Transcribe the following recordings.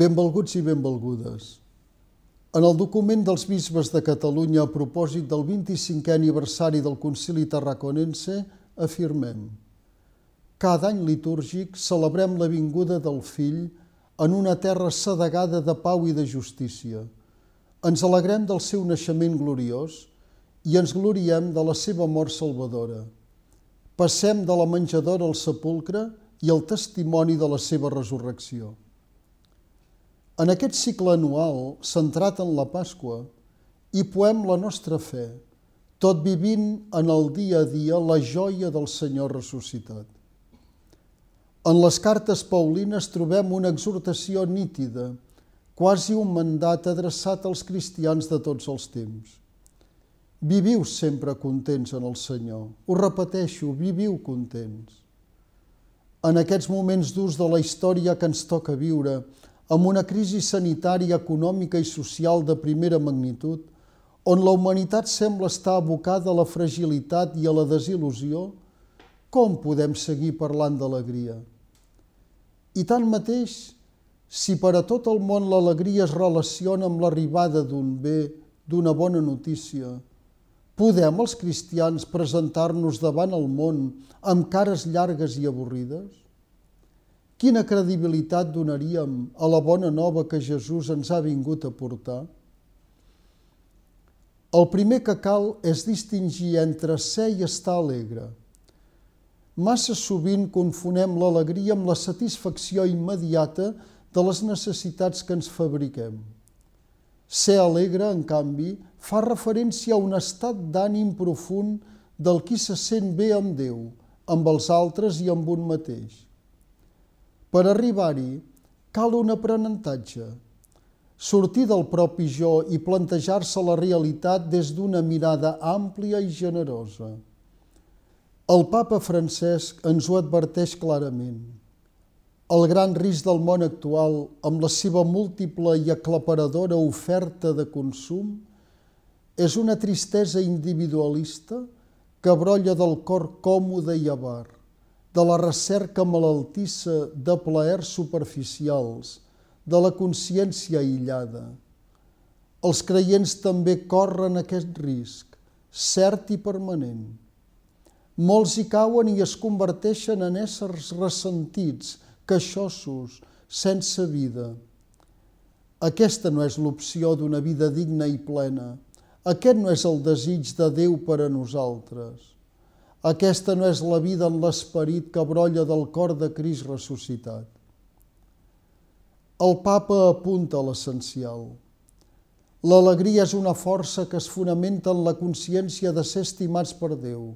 Benvolguts i benvolgudes. En el document dels bisbes de Catalunya a propòsit del 25è aniversari del Concili Tarraconense afirmem Cada any litúrgic celebrem la vinguda del Fill en una terra sedegada de pau i de justícia. Ens alegrem del seu naixement gloriós i ens gloriem de la seva mort salvadora. Passem de la menjadora al sepulcre i el testimoni de la seva resurrecció. En aquest cicle anual, centrat en la Pasqua, hi poem la nostra fe, tot vivint en el dia a dia la joia del Senyor ressuscitat. En les cartes paulines trobem una exhortació nítida, quasi un mandat adreçat als cristians de tots els temps. Viviu sempre contents en el Senyor. Ho repeteixo, viviu contents. En aquests moments durs de la història que ens toca viure, amb una crisi sanitària, econòmica i social de primera magnitud, on la humanitat sembla estar abocada a la fragilitat i a la desil·lusió, com podem seguir parlant d'alegria? I tanmateix, si per a tot el món l'alegria es relaciona amb l'arribada d'un bé, d'una bona notícia, podem els cristians presentar-nos davant el món amb cares llargues i avorrides? Quina credibilitat donaríem a la bona nova que Jesús ens ha vingut a portar? El primer que cal és distingir entre ser i estar alegre. Massa sovint confonem l'alegria amb la satisfacció immediata de les necessitats que ens fabriquem. Ser alegre, en canvi, fa referència a un estat d'ànim profund del qui se sent bé amb Déu, amb els altres i amb un mateix. Per arribar-hi, cal un aprenentatge, sortir del propi jo i plantejar-se la realitat des d'una mirada àmplia i generosa. El papa Francesc ens ho adverteix clarament. El gran risc del món actual, amb la seva múltiple i aclaparadora oferta de consum, és una tristesa individualista que brolla del cor còmode i avar de la recerca malaltissa de plaers superficials, de la consciència aïllada. Els creients també corren aquest risc, cert i permanent. Molts hi cauen i es converteixen en éssers ressentits, queixossos, sense vida. Aquesta no és l'opció d'una vida digna i plena. Aquest no és el desig de Déu per a nosaltres. Aquesta no és la vida en l'esperit que brolla del cor de Crist ressuscitat. El papa apunta a l'essencial. L'alegria és una força que es fonamenta en la consciència de ser estimats per Déu.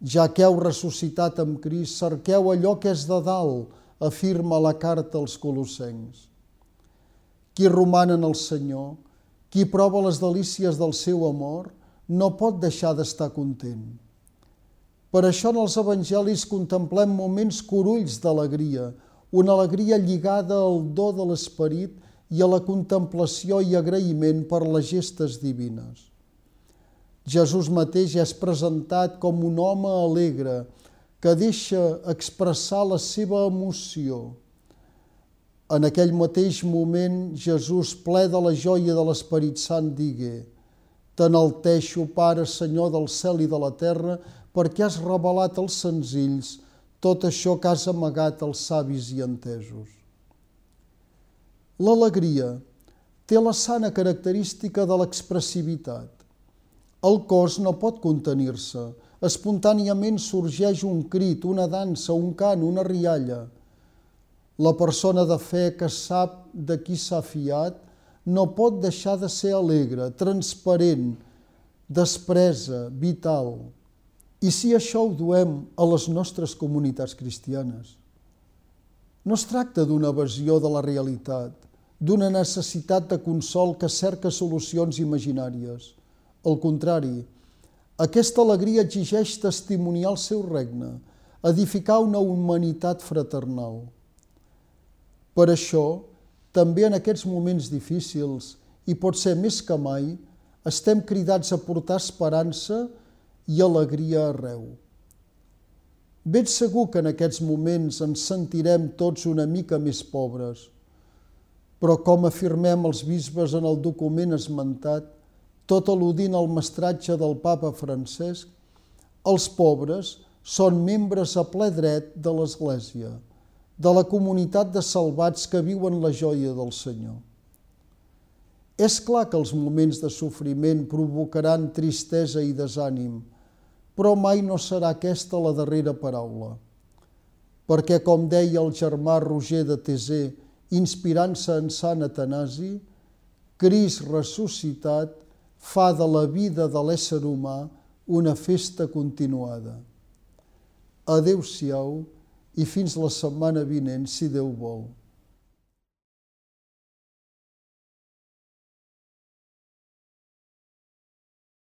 Ja que heu ressuscitat amb Crist, cerqueu allò que és de dalt, afirma la carta als colossencs. Qui roman en el Senyor, qui prova les delícies del seu amor, no pot deixar d'estar content. Per això en els evangelis contemplem moments corulls d'alegria, una alegria lligada al do de l'esperit i a la contemplació i agraïment per les gestes divines. Jesús mateix és presentat com un home alegre que deixa expressar la seva emoció. En aquell mateix moment, Jesús, ple de la joia de l'Esperit Sant, digué T'enalteixo, Pare, Senyor del cel i de la terra, perquè has revelat als senzills tot això que has amagat als savis i entesos. L'alegria té la sana característica de l'expressivitat. El cos no pot contenir-se. Espontàniament sorgeix un crit, una dansa, un cant, una rialla. La persona de fe que sap de qui s'ha fiat no pot deixar de ser alegre, transparent, despresa, vital. I si això ho duem a les nostres comunitats cristianes? No es tracta d'una evasió de la realitat, d'una necessitat de consol que cerca solucions imaginàries. Al contrari, aquesta alegria exigeix testimoniar el seu regne, edificar una humanitat fraternal. Per això, també en aquests moments difícils, i pot ser més que mai, estem cridats a portar esperança i i alegria arreu. Ben segur que en aquests moments ens sentirem tots una mica més pobres, però com afirmem els bisbes en el document esmentat, tot al·ludint al mestratge del papa Francesc, els pobres són membres a ple dret de l'Església, de la comunitat de salvats que viuen la joia del Senyor. És clar que els moments de sofriment provocaran tristesa i desànim, però mai no serà aquesta la darrera paraula. Perquè, com deia el germà Roger de Tesé, inspirant-se en Sant Atanasi, Crist ressuscitat fa de la vida de l'ésser humà una festa continuada. Adeu-siau i fins la setmana vinent, si Déu vol.